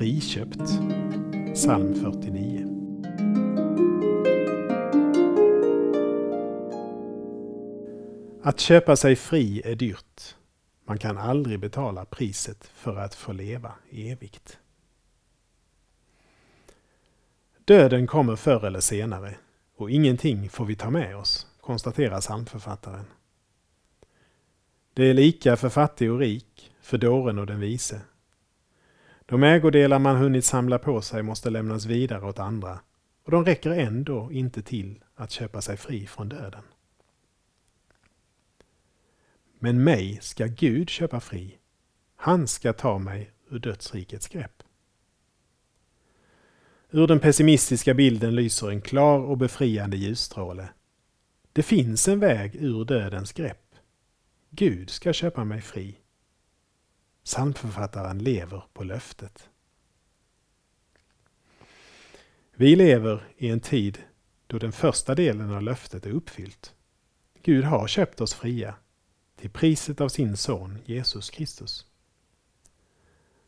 Friköpt. Psalm 49. Att köpa sig fri är dyrt. Man kan aldrig betala priset för att få leva evigt. Döden kommer förr eller senare och ingenting får vi ta med oss, konstaterar psalmförfattaren. Det är lika för fattig och rik, för dåren och den vise. De ägodelar man hunnit samla på sig måste lämnas vidare åt andra och de räcker ändå inte till att köpa sig fri från döden. Men mig ska Gud köpa fri. Han ska ta mig ur dödsrikets grepp. Ur den pessimistiska bilden lyser en klar och befriande ljusstråle. Det finns en väg ur dödens grepp. Gud ska köpa mig fri. Psalmförfattaren lever på löftet. Vi lever i en tid då den första delen av löftet är uppfyllt. Gud har köpt oss fria till priset av sin son Jesus Kristus.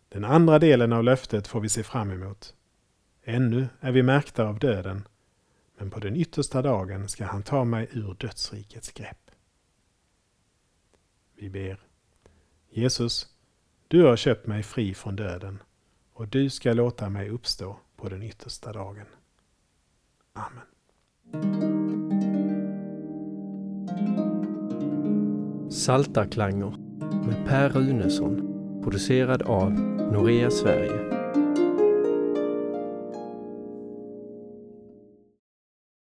Den andra delen av löftet får vi se fram emot. Ännu är vi märkta av döden, men på den yttersta dagen ska han ta mig ur dödsrikets grepp. Vi ber. Jesus, du har köpt mig fri från döden och du ska låta mig uppstå på den yttersta dagen. Amen. Saltarklanger med Per Runesson producerad av Norea Sverige